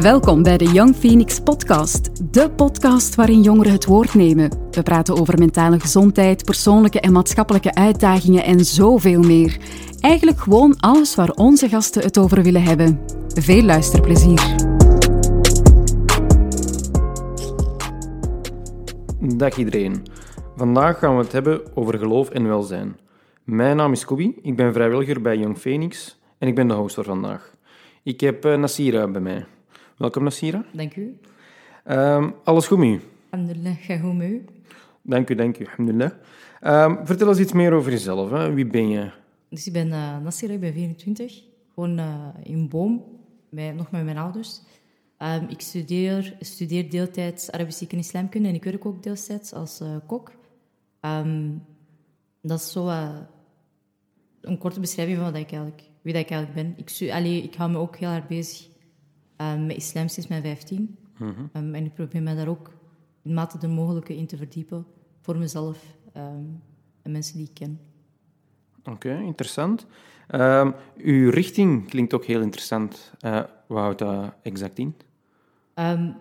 Welkom bij de Young Phoenix Podcast, de podcast waarin jongeren het woord nemen. We praten over mentale gezondheid, persoonlijke en maatschappelijke uitdagingen en zoveel meer. Eigenlijk gewoon alles waar onze gasten het over willen hebben. Veel luisterplezier. Dag iedereen. Vandaag gaan we het hebben over geloof en welzijn. Mijn naam is Kobi, ik ben vrijwilliger bij Young Phoenix en ik ben de host voor vandaag. Ik heb uh, Nasira bij mij. Welkom Nasira. Dank u. Um, alles goed met u? Alhamdulillah, ga goed met u. Dank u, dank u. Alhamdulillah. Um, vertel eens iets meer over jezelf. Hè. Wie ben je? Dus ik ben uh, Nasira, ik ben 24. Gewoon uh, in Boom, bij, nog met mijn ouders. Um, ik studeer, studeer deeltijds Arabische en Islamkunde en ik werk ook deeltijds als uh, kok. dat is zo een korte beschrijving van wat ik eigenlijk, wie dat ik eigenlijk ben. Ik, allee, ik hou me ook heel hard bezig met islam sinds mijn 15. Mm -hmm. um, en ik probeer me daar ook in mate de mogelijke in te verdiepen voor mezelf um, en mensen die ik ken. Oké, okay, interessant. uw richting klinkt ook heel interessant. Uh, wat houdt dat exact in?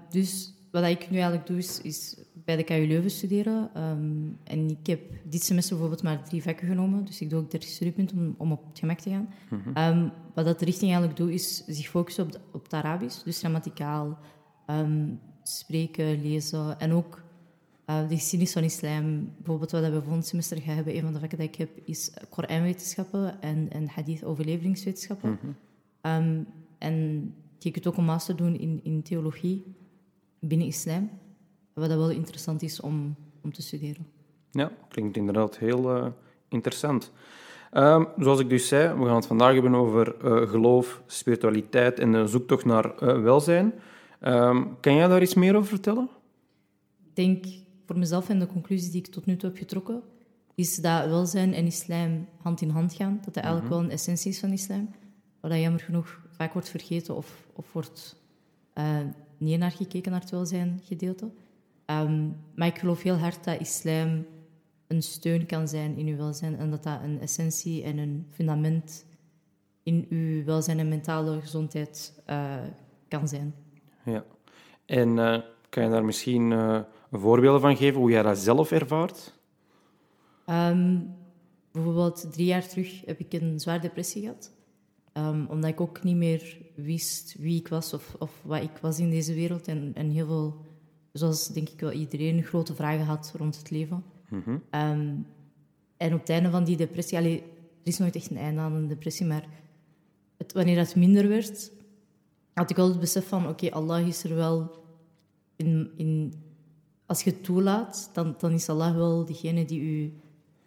dus wat ik nu eigenlijk doe, is, is bij de KU Leuven studeren. Um, en ik heb dit semester bijvoorbeeld maar drie vakken genomen. Dus ik doe ook 30 studiepunten om, om op het gemak te gaan. Mm -hmm. um, wat dat de richting eigenlijk doet, is zich focussen op, de, op het Arabisch. Dus grammaticaal, um, spreken, lezen. En ook uh, de geschiedenis van islam. Bijvoorbeeld wat we volgend semester gaan hebben, een van de vakken dat ik heb, is Koranwetenschappen en, en hadith overleveringswetenschappen. Mm -hmm. en ik heb ook een master doen in, in theologie binnen islam. Wat dat wel interessant is om, om te studeren. Ja, klinkt inderdaad heel uh, interessant. Um, zoals ik dus zei, we gaan het vandaag hebben over uh, geloof, spiritualiteit en de zoektocht naar uh, welzijn. Um, kan jij daar iets meer over vertellen? Ik denk voor mezelf en de conclusie die ik tot nu toe heb getrokken, is dat welzijn en islam hand in hand gaan. Dat dat eigenlijk mm -hmm. wel een essentie is van islam. Waar dat jammer genoeg vaak wordt vergeten of, of wordt niet naar gekeken, naar het welzijn gedeelte. Um, maar ik geloof heel hard dat islam een steun kan zijn in uw welzijn en dat dat een essentie en een fundament in uw welzijn en mentale gezondheid uh, kan zijn. Ja. En uh, kan je daar misschien uh, voorbeelden van geven hoe jij dat zelf ervaart? Um, bijvoorbeeld drie jaar terug heb ik een zware depressie gehad. Um, omdat ik ook niet meer wist wie ik was of, of wat ik was in deze wereld. En, en heel veel, zoals denk ik wel iedereen, grote vragen had rond het leven. Mm -hmm. um, en op het einde van die depressie, allee, er is nooit echt een einde aan een depressie, maar het, wanneer dat minder werd, had ik wel het besef van, oké, okay, Allah is er wel in, in... Als je het toelaat, dan, dan is Allah wel degene die u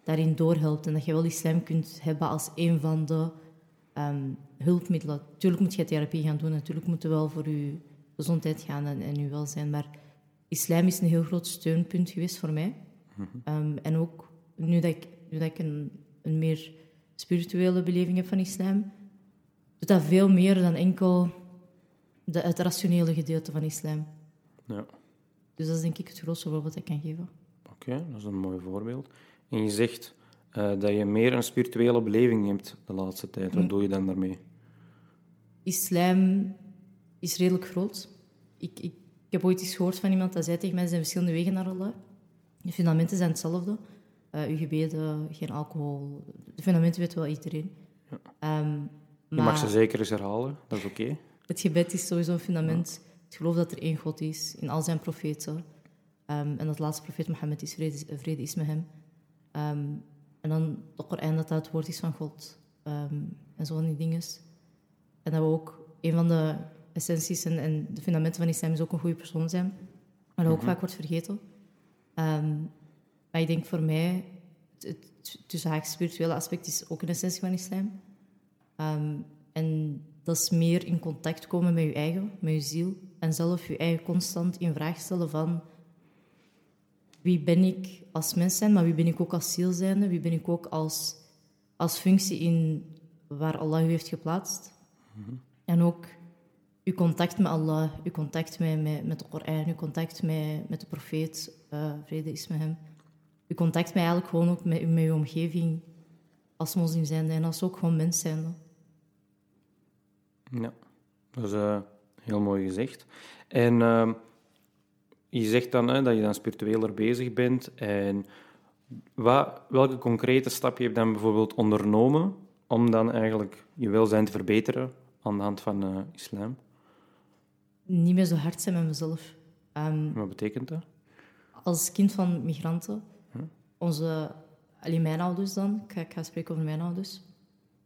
daarin doorhelpt. En dat je wel islam kunt hebben als een van de um, hulpmiddelen. Natuurlijk moet je therapie gaan doen, natuurlijk moet je wel voor je gezondheid gaan en, en je welzijn. Maar islam is een heel groot steunpunt geweest voor mij. um, en ook nu dat ik, nu dat ik een, een meer spirituele beleving heb van islam, doet dat veel meer dan enkel de, het rationele gedeelte van islam. Ja. Dus dat is denk ik het grootste voorbeeld dat ik kan geven. Oké, okay, dat is een mooi voorbeeld. En je zegt uh, dat je meer een spirituele beleving hebt de laatste tijd. Wat doe je dan daarmee? Islam is redelijk groot. Ik, ik, ik, heb ooit eens gehoord van iemand dat zei tegen mij, er zijn verschillende wegen naar Allah. De fundamenten zijn hetzelfde. Uh, uw gebeden, geen alcohol. De fundamenten weet wel iedereen. Ja. Um, je mag ze zeker eens herhalen, dat is oké. Okay. Het gebed is sowieso een fundament. Ja. Het geloof dat er één God is, in al zijn profeten. Um, en dat laatste profeet Mohammed is, vrede, vrede is met hem. Um, en dan de Koran, dat dat het woord is van God. Um, en zo van die dingen. En dat we ook een van de essenties en, en, de fundamenten van islam is ook een goede persoon zijn. Maar dat ook mm -hmm. vaak wordt vergeten. Um, maar ik denk voor mij, het, het tussen spirituele aspect is ook een essentie van islam. Um, en dat is meer in contact komen met je eigen, met je ziel. En zelf je eigen constant in vraag stellen van wie ben ik als mens zijn, maar wie ben ik ook als ziel zijnde, wie ben ik ook als, als functie in waar Allah u heeft geplaatst. Mm -hmm. En ook uw contact met Allah, uw contact met, met, met de Koran, uw contact met, met de profeet, uh, vrede is met hem. Uw contact met eigenlijk gewoon ook met, met uw omgeving als moslim zijnde en als ook gewoon mens zijnde. Ja, dat is uh, Heel mooi gezegd. En ehm, je zegt dan hè, dat je dan spiritueler bezig bent. En wat, welke concrete stap je hebt dan bijvoorbeeld ondernomen om dan eigenlijk je welzijn te verbeteren aan de hand van uh, islam? Niet meer zo hard zijn met mezelf. Um, wat betekent dat? Als kind van migranten, onze, alleen mijn ouders dan, ik ga, ik ga, spreken over mijn ouders,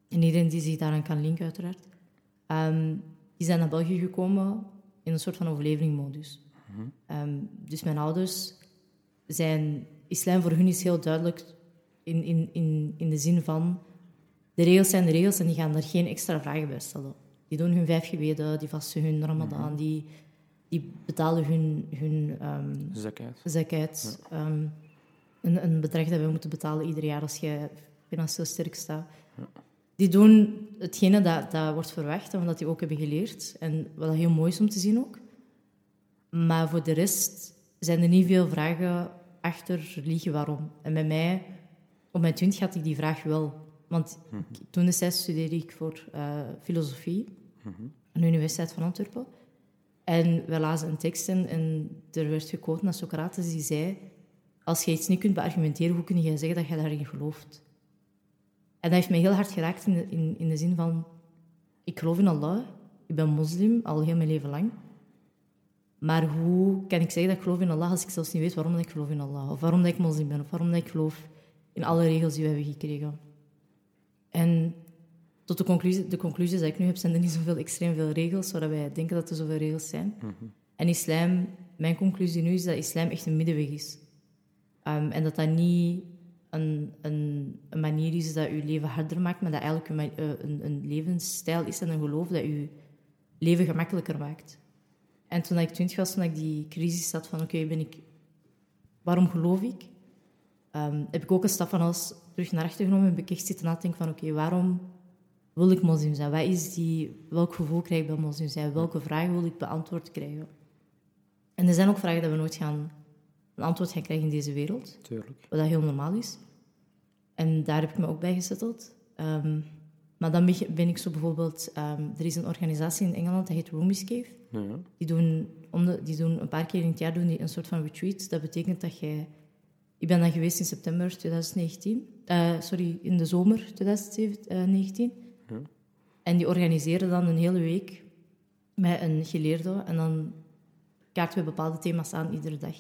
en iedereen die zich daaraan kan linken uiteraard, um, die zijn naar België gekomen in een soort van overlevingsmodus. Mm dus mijn ouders zijn... Islam voor hun is heel duidelijk in, in, in, in de zin van... De regels zijn de regels en die gaan daar geen extra vragen bij stellen. Die doen hun vijf gebeden, die vasten hun ramadan, mhm. die, die betalen hun, hun um, zakat. een, een, bedrag dat we moeten betalen ieder jaar als je financieel sterk staat. Ja die doen hetgene dat, dat wordt verwacht, omdat die ook hebben geleerd. En wat heel mooi is om te zien ook. Maar voor de rest zijn er niet veel vragen achter liggen waarom. En bij mij, op mijn twintig had ik die vraag wel. Want mm -hmm. toen destijds studeerde ik voor uh, filosofie mm -hmm. aan de Universiteit van Antwerpen. En we lazen een tekst en, en er werd gekozen naar Socrates die zei... Als je iets niet kunt beargumenteren, hoe kun je zeggen dat je daarin gelooft? En dat heeft mij heel hard geraakt in de, in, in de zin van... Ik geloof in Allah. Ik ben moslim, al heel mijn leven lang. Maar hoe kan ik zeggen dat ik geloof in Allah als ik zelfs niet weet waarom ik geloof in Allah? Of waarom dat ik moslim ben? Of waarom dat ik geloof in alle regels die we hebben gekregen? En tot de conclusie, de conclusie dat ik nu heb, zijn er niet zoveel extreem veel regels, zodat wij denken dat er zoveel regels zijn. Mhm. En islam, mijn conclusie nu is dat islam echt een middenweg is. Um, en dat dat niet een, een, een, manier is dat je leven harder maakt, maar dat eigenlijk een, eh, een, een levensstijl is en een geloof dat je leven gemakkelijker maakt. En toen ik twintig was, toen ik die crisis had van oké, ben ik... Waarom geloof ik? Um, heb ik ook een stap van alles terug naar achter genomen en heb ik echt zitten nadenken van oké, waarom wil ik moslim zijn? Wat is die, welk gevoel krijg ik bij moslim zijn? Welke vragen wil ik beantwoord krijgen? En er zijn ook vragen dat we nooit gaan een antwoord gaan krijgen in deze wereld. Tuurlijk. Wat dat heel normaal is. En daar heb ik me ook bij gezetteld. Um, maar dan ben ik zo bijvoorbeeld... Um, er is een organisatie in Engeland, dat heet Rumi's Cave. Ja. Die, doen, om de, die doen een paar keer in het jaar doen die een soort van retreat. Dat betekent dat jij... Ik ben dan geweest in september 2019. Uh, eh, sorry, in de zomer 2019. Ja. En die organiseren dan een hele week met een geleerde. En dan kaarten we bepaalde thema's aan iedere dag.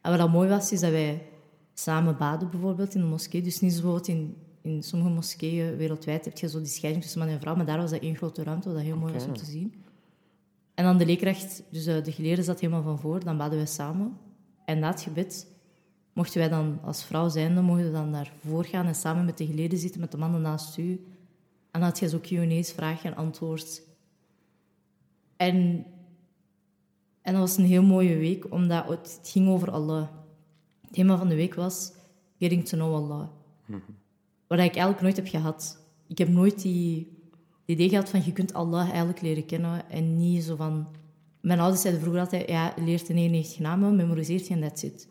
En wat dat mooi was, is dat wij samen baden bijvoorbeeld in de moskee. Dus niet zoals in, in sommige moskeeën wereldwijd heb je zo die scheiding tussen man en vrouw, maar daar was dat één grote ruimte, wat dat heel mooi was om te zien. En dan de leerkracht, dus eh, de geleerde zat helemaal van voor, dan baden wij samen. En na het gebed mochten wij dan als vrouw zijnde, mochten we dan naar voren gaan en samen met de geleerden zitten, met de mannen naast u. En dan had je zo Q&A's, vraag en antwoord. En en dat was een heel mooie week, omdat het ging over Allah. Het thema van de week was Getting to know Allah. Wat ik eigenlijk nooit heb gehad. Ik heb nooit die, idee gehad van je kunt Allah eigenlijk leren kennen en niet zo van... Mijn ouders zeiden vroeger altijd, ja, leert de 99 namen, memoriseert je en that's it.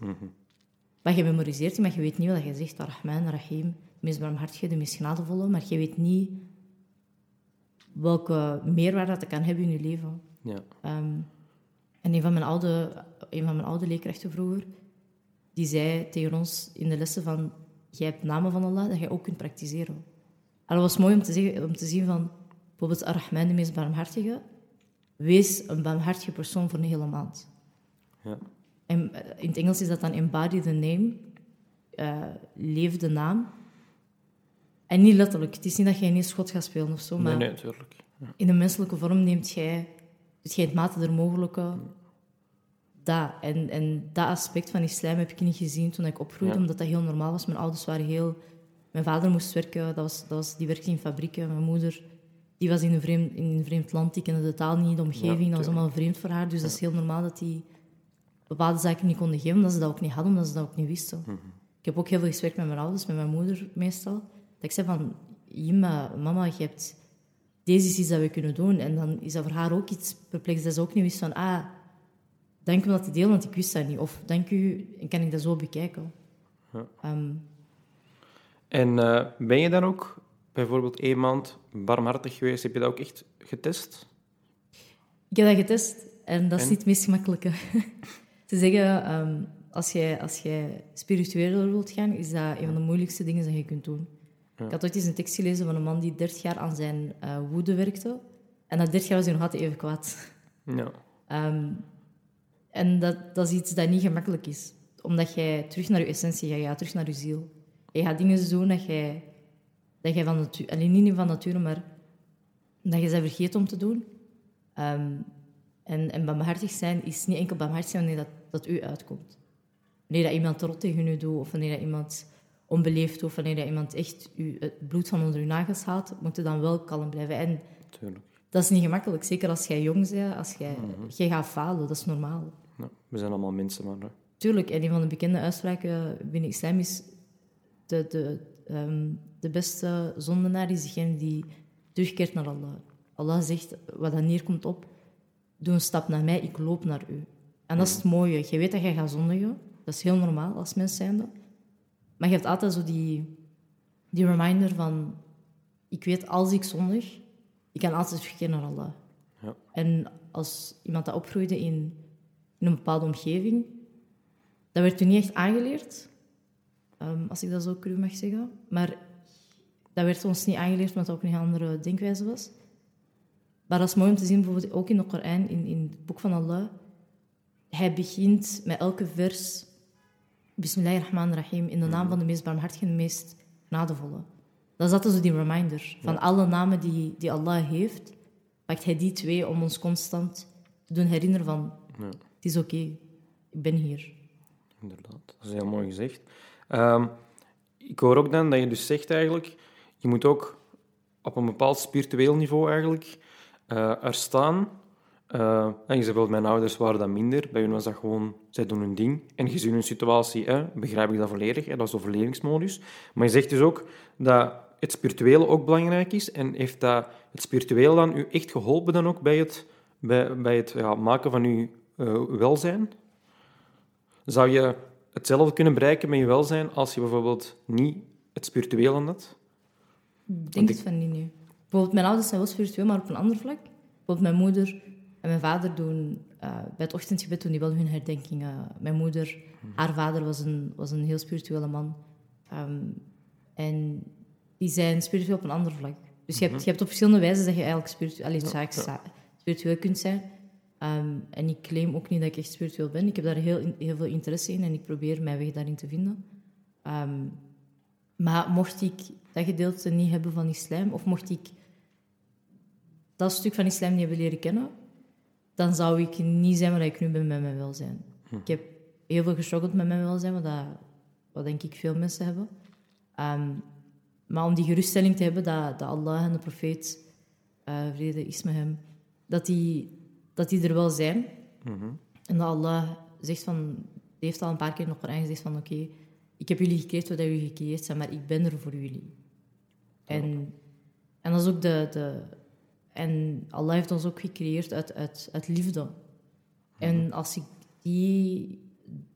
Maar je memoriseert je, maar je weet niet wat je zegt. Rahman, Rahim, de meest barmhartige, de meest genadevolle. Maar je weet niet welke meerwaarde dat kan hebben in je leven. Ja. Ehm, en een van mijn oude, een van mijn oude leerkrachten vroeger, die zei tegen ons in de lessen van, jij hebt namen van Allah dat je ook kunt praktiseren. En dat was mooi om te, zeggen, om te zien van, bijvoorbeeld Ar-Rahman, de meest barmhartige, wees een barmhartige persoon voor een hele maand. Ja. En eh, in het Engels is dat dan embody the name, uh, leef de naam. En niet letterlijk. Het is niet dat jij ineens schot gaat spelen of zo, maar nee, natuurlijk. Ja. in een menselijke vorm neemt jij dus je het mate der mogelijke dat. En, en dat aspect van islam heb ik niet gezien toen ik opgroeide, omdat dat heel normaal was. Mijn ouders waren heel... Mijn vader moest werken, dat was, dat was, die werkte in fabrieken. Mijn moeder die was in een, vreemd, in een vreemd land, die kende de taal niet, de omgeving, dat was allemaal vreemd voor haar. Dus dat is heel normaal dat die bepaalde zaken niet konden geven, omdat ze dat ook niet hadden, omdat ze dat ook niet wisten. Mhm. Ik heb ook heel veel gesprek met mijn ouders, met mijn moeder meestal. Dat ik zei van, Jima, mama, je hebt deze is iets dat we kunnen doen. En dan is dat voor haar ook iets perplex. Dat ze ook niet wist van, ah, dank u om dat te delen, want ik wist dat niet. Of dank u, en kan ik dat zo bekijken. Ja. Ehm, en uh, ben je dan ook bijvoorbeeld één maand barmhartig geweest? Heb je dat ook echt getest? Ik heb dat getest en dat is niet het meest gemakkelijke. Ze zeggen, ehm, als jij, als jij spiritueler wilt gaan, is dat een van de moeilijkste dingen dat je kunt doen. Ja. Ik had ooit eens een tekst gelezen van een man die 30 jaar aan zijn eh, woede werkte. En na 30 jaar was hij nog altijd even kwaad. Ja. Ehm, en dat, dat is iets dat niet gemakkelijk is. Omdat jij terug naar je essentie gaat, terug naar je ziel. Je gaat dingen doen dat jij, dat jij van nature... Alleen niet van nature, maar dat je ze vergeet om te doen. Ehm, en, en barmhartig zijn is niet enkel barmhartig zijn wanneer dat, dat u uitkomt. Wanneer dat iemand rot tegen u doet, of wanneer dat iemand onbeleefd doet, of wanneer dat iemand echt u, het bloed van onder uw nagels haalt, moet je dan wel kalm blijven. En Tuurlijk. Dat is niet gemakkelijk, zeker als jij jong bent, als jij, jij gaat falen, dat is normaal. Ja, we zijn allemaal mensen, maar... hè. Tuurlijk, en een van de bekende uitspraken binnen islam is... De, de, ehm, de beste zondenaar is degene die terugkeert naar Allah. Allah zegt, wat dan neerkomt op... Doe een stap naar mij, ik loop naar u. En dat is het mooie. Je weet dat jij gaat zondigen. Dat is heel normaal als mens zijnde. Maar je hebt altijd zo die, die reminder van... Ik weet, als ik zondig, ik kan altijd terugkeren naar Allah. Ja. En als iemand dat opgroeide in, in een bepaalde omgeving, dat werd toen niet echt aangeleerd, ehm, als ik dat zo cru mag zeggen. Maar dat werd ons niet aangeleerd, omdat dat ook een andere denkwijze was. Maar dat is mooi om te zien, bijvoorbeeld ook in de Koran, in, in het boek van Allah. Hij begint met elke vers, Bismillahirrahmanirrahim, in de naam van de meest barmhartige en de meest genadevolle. Dat altijd zo die reminder. Van alle namen die, die Allah heeft, pakt hij die twee om ons constant te doen herinneren van... Ja. Het is oké, ik ben hier. Inderdaad, dat is heel mooi gezegd. Ehm, ik hoor ook dan dat je dus zegt eigenlijk, je moet ook op een bepaald spiritueel niveau eigenlijk eh, er staan. Eh, en je zegt wel, mijn ouders waren dat minder, bij hun was dat gewoon, zij doen hun ding. En gezien hun situatie, hè, begrijp ik dat volledig, hè, dat is overlevingsmodus. Maar je zegt dus ook dat het spirituele ook belangrijk is. En heeft dat, het spirituele dan u echt geholpen dan ook bij het, bij, bij het ja, maken van uw eh, welzijn? Zou je hetzelfde kunnen bereiken met je welzijn als je bijvoorbeeld niet het spirituele had? Ik denk het van niet, nee. Bijvoorbeeld, mijn ouders zijn wel spiritueel, maar op een ander vlak. Bijvoorbeeld, mijn moeder en mijn vader doen... eh, bij het ochtendgebed doen die wel hun herdenkingen. Mijn moeder, haar vader was een, was een heel spirituele man. Ehm, en die zijn spiritueel op een ander vlak. Dus je, hebt, je hebt op verschillende wijzen dat je eigenlijk spiritueel, spiritueel kunt zijn. Ehm, en ik claim ook niet dat ik echt spiritueel ben. Ik heb daar heel, heel veel interesse in en ik probeer mijn weg daarin te vinden. Ehm, maar mocht ik dat gedeelte niet hebben van islam, of mocht ik dat stuk van islam niet hebben leren kennen, dan zou ik niet zijn waar ik nu ben met mijn welzijn. Ik heb heel veel gestruggeld met mijn welzijn, wat, dat, wat denk ik veel mensen hebben. Ehm, maar om die geruststelling te hebben dat, dat Allah en de profeet, eh, vrede is met hem, dat die, dat die er wel zijn. En dat Allah zegt van, die heeft al een paar keer nog Koran gezegd van oké, ik heb jullie gecreëerd wat jullie gecreëerd zijn, maar ik ben er voor jullie. En, en dat is ook de, de... En Allah heeft ons ook gecreëerd uit, uit, uit liefde. En als ik die,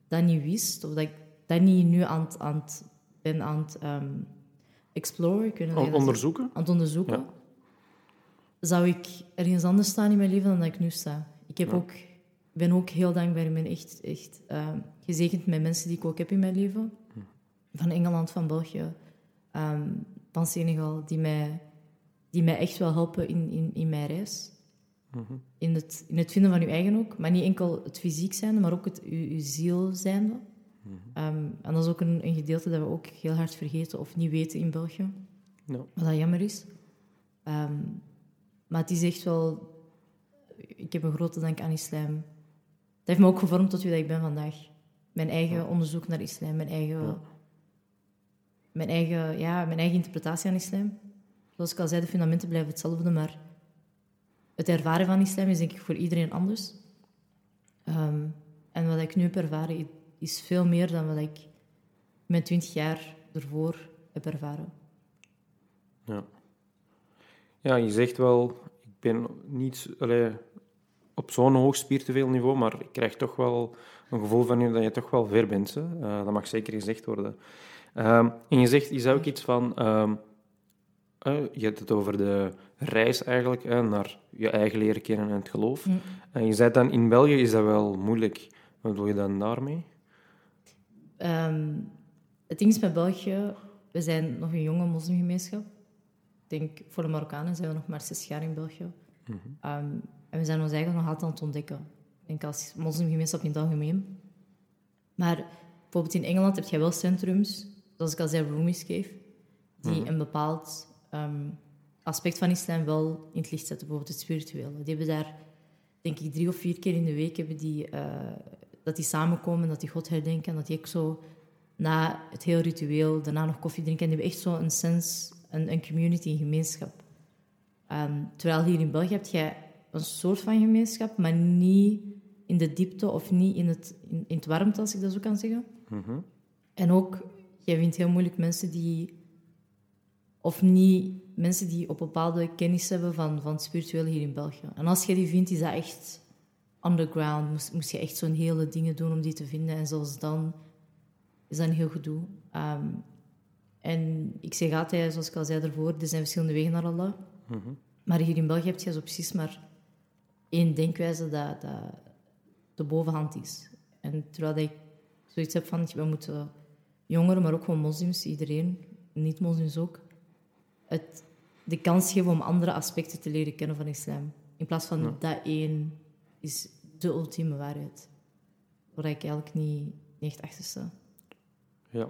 dat niet wist, of dat ik dat niet nu aan, het- aan het, ben aan het ehm, exploren, je dat zegt Onderzoeken? aan het onderzoeken, Ja. zou ik ergens anders staan in mijn leven dan dat ik nu sta. Ik heb ook, ben ook heel dankbaar. Ik ben echt, echt ehm, gezegend met mensen die ik ook heb in mijn leven. Van Engeland, van België, ehm, van Senegal, die mij, die mij echt wel helpen in, in, in mijn reis. In, het, in het vinden van je eigen ook. Maar niet enkel het fysiek zijnde, maar ook het uw, uw ziel zijnde. Ehm, en dat is ook een, een gedeelte dat we ook heel hard vergeten of niet weten in België. Wat dat jammer is. Ehm, maar het is echt wel... Ik heb een grote dank aan islam. Dat heeft me ook gevormd tot wie dat ik ben vandaag. Mijn eigen onderzoek naar islam, mijn eigen... Mijn eigen, ja, mijn eigen interpretatie aan islam. Zoals ik al zei, de fundamenten blijven hetzelfde, maar het ervaren van islam is denk ik voor iedereen anders. Ehm, en wat ik nu heb ervaren is veel meer dan wat ik mijn twintig jaar ervoor heb ervaren. Ja. ja, je zegt wel, ik ben niet allee, op zo'n hoog spiritueel niveau, maar ik krijg toch wel een gevoel van je dat je toch wel ver bent. Hè? Eh, dat mag zeker gezegd worden. Ehm, en je zegt, je zei ook iets van, ehm, eh, je hebt het over de reis eigenlijk hè, naar je eigen leren kennen en het geloof. Mm. En je zei dan, in België is dat wel moeilijk. Wat bedoel je dan daarmee? Ehm, het ding is met België, we zijn nog een jonge moslimgemeenschap. Ik denk, voor de Marokkanen zijn we nog maar zes jaar in België. Ehm, en we zijn ons eigenlijk nog altijd aan het ontdekken. Ik denk als moslimgemeenschap in het algemeen. Maar bijvoorbeeld in Engeland heb je wel centrums, zoals ik al zei, roomies geef, die een bepaald ehm, aspect van islam wel in het licht zetten, bijvoorbeeld het spirituele. Die hebben daar, denk ik, drie of vier keer in de week hebben die, eh, dat die samenkomen, dat die God herdenken, en dat die ook zo na het hele ritueel, daarna nog koffie drinken. En die hebben echt zo een sens, een, een community, een gemeenschap. Ehm, terwijl hier in België heb je een soort van gemeenschap, maar niet in de diepte of niet in het, in, in het warmte, als ik dat zo kan zeggen. En ook, jij vindt heel moeilijk mensen die... Of niet mensen die op bepaalde kennis hebben van, van het spirituele hier in België. En als je die vindt, is dat echt underground. Moest, moest je echt zo'n hele dingen doen om die te vinden. En zelfs dan is dat een heel gedoe. Ehm, en ik zeg altijd, zoals ik al zei daarvoor, er zijn verschillende wegen naar Allah. Maar hier in België heb je zo precies maar één denkwijze dat, dat de bovenhand is. En terwijl ik zoiets heb van, we moeten jongeren, maar ook gewoon moslims, iedereen, niet-moslims ook, het, de kans geven om andere aspecten te leren kennen van islam. In plaats van dat één is de ultieme waarheid. Waar ik eigenlijk niet, niet echt achter sta. Ja.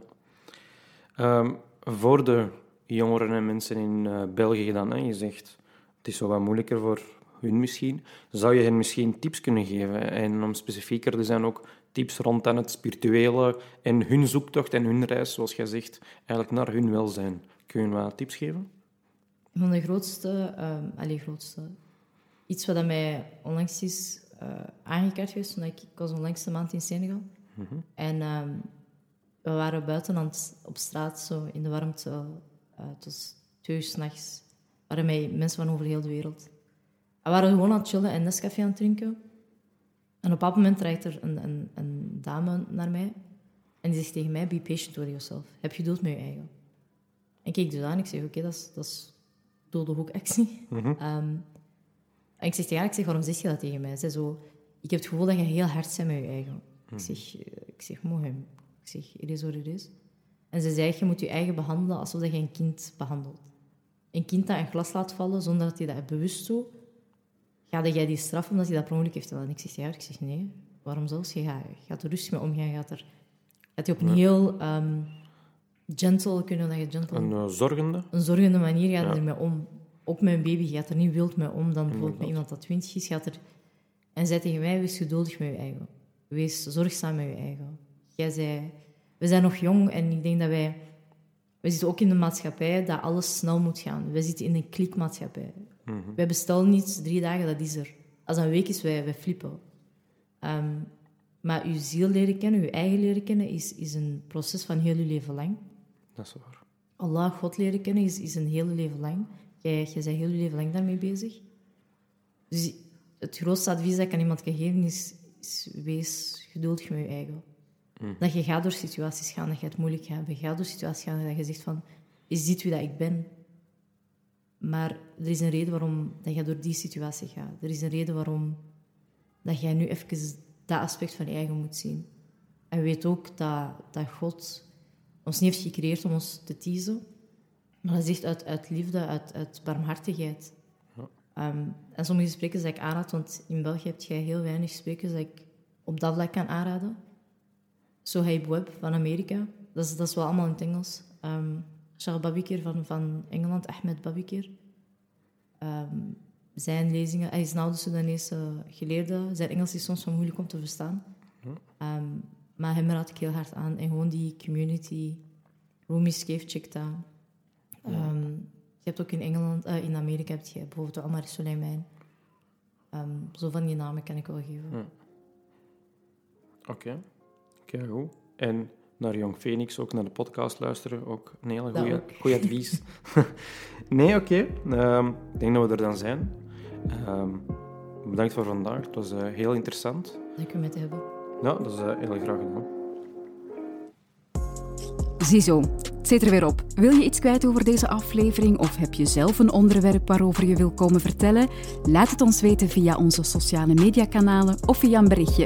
Ehm, voor de jongeren en mensen in eh, België dan, hè, je zegt het is zo wat moeilijker voor hun misschien. Zou je hen misschien tips kunnen geven? En om specifieker te zijn ook tips rond aan het spirituele en hun zoektocht en hun reis, zoals jij zegt, eigenlijk naar hun welzijn. Kun je wat tips geven? Van de grootste, um, allee, grootste, iets wat mij onlangs is uh, aangekaart geweest, omdat ik, ik was onlangs de maand in Senegal. En ehm, we waren buiten aan het, op straat, zo in de warmte, uh, het was twee uur s'nachts, waren mij mensen van over heel de wereld. We waren gewoon aan het chillen en Nescafé aan het drinken. En op dat moment draait er een, een, een dame naar mij en die zegt tegen mij, be patient with yourself. Heb geduld met je eigen. En ik keek dus aan en ik zeg, oké, dat is, dat is dode hoekactie. Ehm, en ik zeg tegen haar, ik zeg, waarom zeg je dat tegen mij? Zij zo, ik heb het gevoel dat je heel hard bent met je eigen. Ik zeg, eh, ik zeg, mooi. Ik zeg, it is what it is. En ze zei, je moet je eigen behandelen alsof je een kind behandelt. Een kind dat een glas laat vallen zonder dat hij dat bewust doet, ga jij die straffen omdat hij dat per ongeluk heeft gedaan? En ik zeg, ja, ik zeg, nee. Waarom zelfs? Je gaat, je gaat er rustig mee omgaan. Je gaat, er, gaat je op een heel ehm, gentle, kunnen dat je gentle... Een uh, zorgende? Een zorgende manier gaat ja. ermee om. Ook met een baby, je gaat er niet wild mee om dan bijvoorbeeld met iemand dat twintig is. Gaat er... En zei tegen mij, wees geduldig met je eigen. Wees zorgzaam met je eigen. Jij zei, we zijn nog jong en ik denk dat wij... We zitten ook in een maatschappij dat alles snel moet gaan. We zitten in een klikmaatschappij. Mm -hmm. Wij bestellen niets drie dagen, dat is er. Als dat een week is, wij, wij flippen. Um, maar uw ziel leren kennen, uw eigen leren kennen, is, is een proces van heel je leven lang. Dat is waar. Allah, God leren kennen, is, is een hele leven lang. Jij, jij bent heel je leven lang daarmee bezig. Dus het grootste advies dat ik aan iemand kan geven is, is wees geduldig met je eigen. Mm. Dat je gaat door situaties gaan, dat je het moeilijk gaat hebben. Ga door situaties gaan dat je zegt van, is dit wie dat ik ben? Maar er is een reden waarom dat je door die situatie gaat. Er is een reden waarom dat jij nu even dat aspect van je eigen moet zien. En weet ook dat, dat God ons niet heeft gecreëerd om ons te teasen, maar dat zegt uit, uit liefde, uit, uit barmhartigheid. Ja. Um, en sommige sprekers dat ik aanraad, want in België heb je heel weinig sprekers dat ik op dat vlak kan aanraden. Sohaib Webb van Amerika, dat is, dat is wel allemaal in het Engels. Um, Charles Babikir van, van Engeland, Ahmed Babikir. Um, zijn lezingen, hij is een oude Sudanese geleerde. Zijn Engels is soms wel moeilijk om te verstaan. Um, maar hem raad ik heel hard aan. En gewoon die community, Roomies Cave, check dat. Um, je hebt ook in Engeland, uh, in Amerika heb je bijvoorbeeld Amar Soleiman. Um, zo van die namen kan ik wel geven. Oké, okay. okay, goed. En naar Jong Phoenix ook naar de podcast luisteren. Ook een hele goede advies. nee, oké. Okay. Um, ik denk dat we er dan zijn. Um, bedankt voor vandaag. Het was uh, heel interessant. Leuk om mee te hebben. Ja, dat is uh, heel graag gedaan. Ziezo, het zit er weer op. Wil je iets kwijt over deze aflevering of heb je zelf een onderwerp waarover je wil komen vertellen? Laat het ons weten via onze sociale mediakanalen of via een berichtje.